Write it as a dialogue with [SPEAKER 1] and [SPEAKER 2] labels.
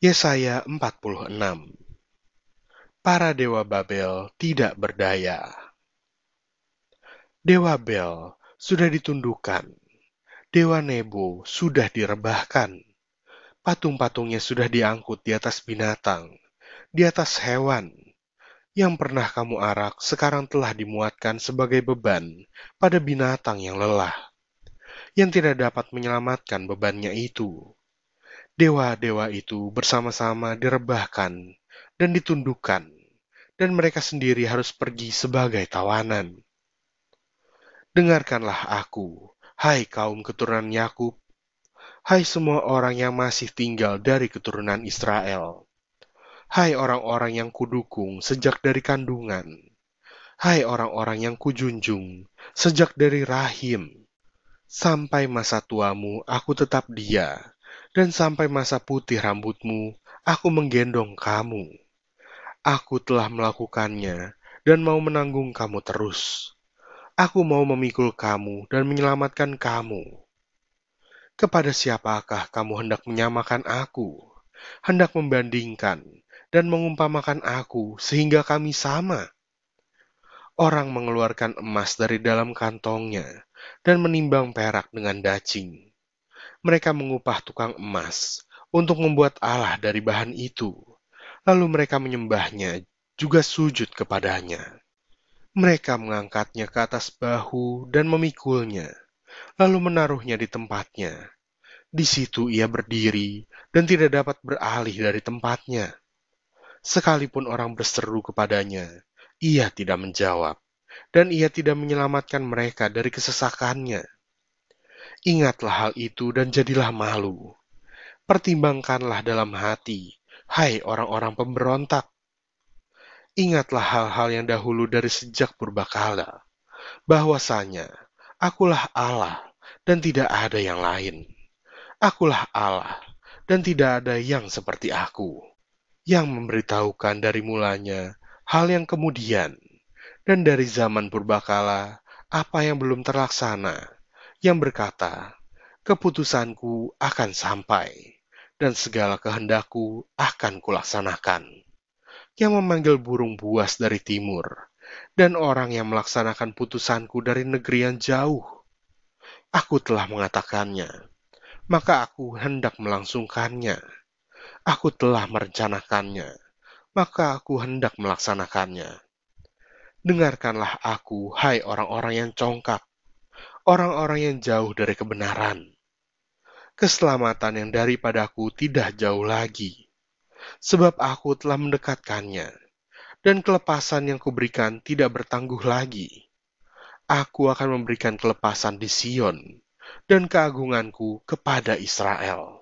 [SPEAKER 1] Yesaya 46 Para dewa Babel tidak berdaya. Dewa Bel sudah ditundukkan. Dewa Nebo sudah direbahkan. Patung-patungnya sudah diangkut di atas binatang, di atas hewan. Yang pernah kamu arak sekarang telah dimuatkan sebagai beban pada binatang yang lelah, yang tidak dapat menyelamatkan bebannya itu dewa-dewa itu bersama-sama direbahkan dan ditundukkan, dan mereka sendiri harus pergi sebagai tawanan. Dengarkanlah aku, hai kaum keturunan Yakub, hai semua orang yang masih tinggal dari keturunan Israel, hai orang-orang yang kudukung sejak dari kandungan, hai orang-orang yang kujunjung sejak dari rahim, sampai masa tuamu aku tetap dia, dan sampai masa putih rambutmu, aku menggendong kamu. Aku telah melakukannya dan mau menanggung kamu terus. Aku mau memikul kamu dan menyelamatkan kamu. Kepada siapakah kamu hendak menyamakan aku? Hendak membandingkan dan mengumpamakan aku sehingga kami sama? Orang mengeluarkan emas dari dalam kantongnya dan menimbang perak dengan dacing mereka mengupah tukang emas untuk membuat Allah dari bahan itu. Lalu mereka menyembahnya, juga sujud kepadanya. Mereka mengangkatnya ke atas bahu dan memikulnya, lalu menaruhnya di tempatnya. Di situ ia berdiri dan tidak dapat beralih dari tempatnya. Sekalipun orang berseru kepadanya, ia tidak menjawab, dan ia tidak menyelamatkan mereka dari kesesakannya. Ingatlah hal itu dan jadilah malu. Pertimbangkanlah dalam hati, hai orang-orang pemberontak. Ingatlah hal-hal yang dahulu dari sejak purbakala, bahwasanya akulah Allah dan tidak ada yang lain. Akulah Allah dan tidak ada yang seperti aku, yang memberitahukan dari mulanya hal yang kemudian, dan dari zaman purbakala apa yang belum terlaksana yang berkata, "Keputusanku akan sampai, dan segala kehendakku akan kulaksanakan." Yang memanggil burung buas dari timur, dan orang yang melaksanakan putusanku dari negeri yang jauh. Aku telah mengatakannya, maka aku hendak melangsungkannya. Aku telah merencanakannya, maka aku hendak melaksanakannya. Dengarkanlah aku, hai orang-orang yang congkak, orang-orang yang jauh dari kebenaran. Keselamatan yang daripadaku tidak jauh lagi, sebab aku telah mendekatkannya, dan kelepasan yang kuberikan tidak bertangguh lagi. Aku akan memberikan kelepasan di Sion, dan keagunganku kepada Israel.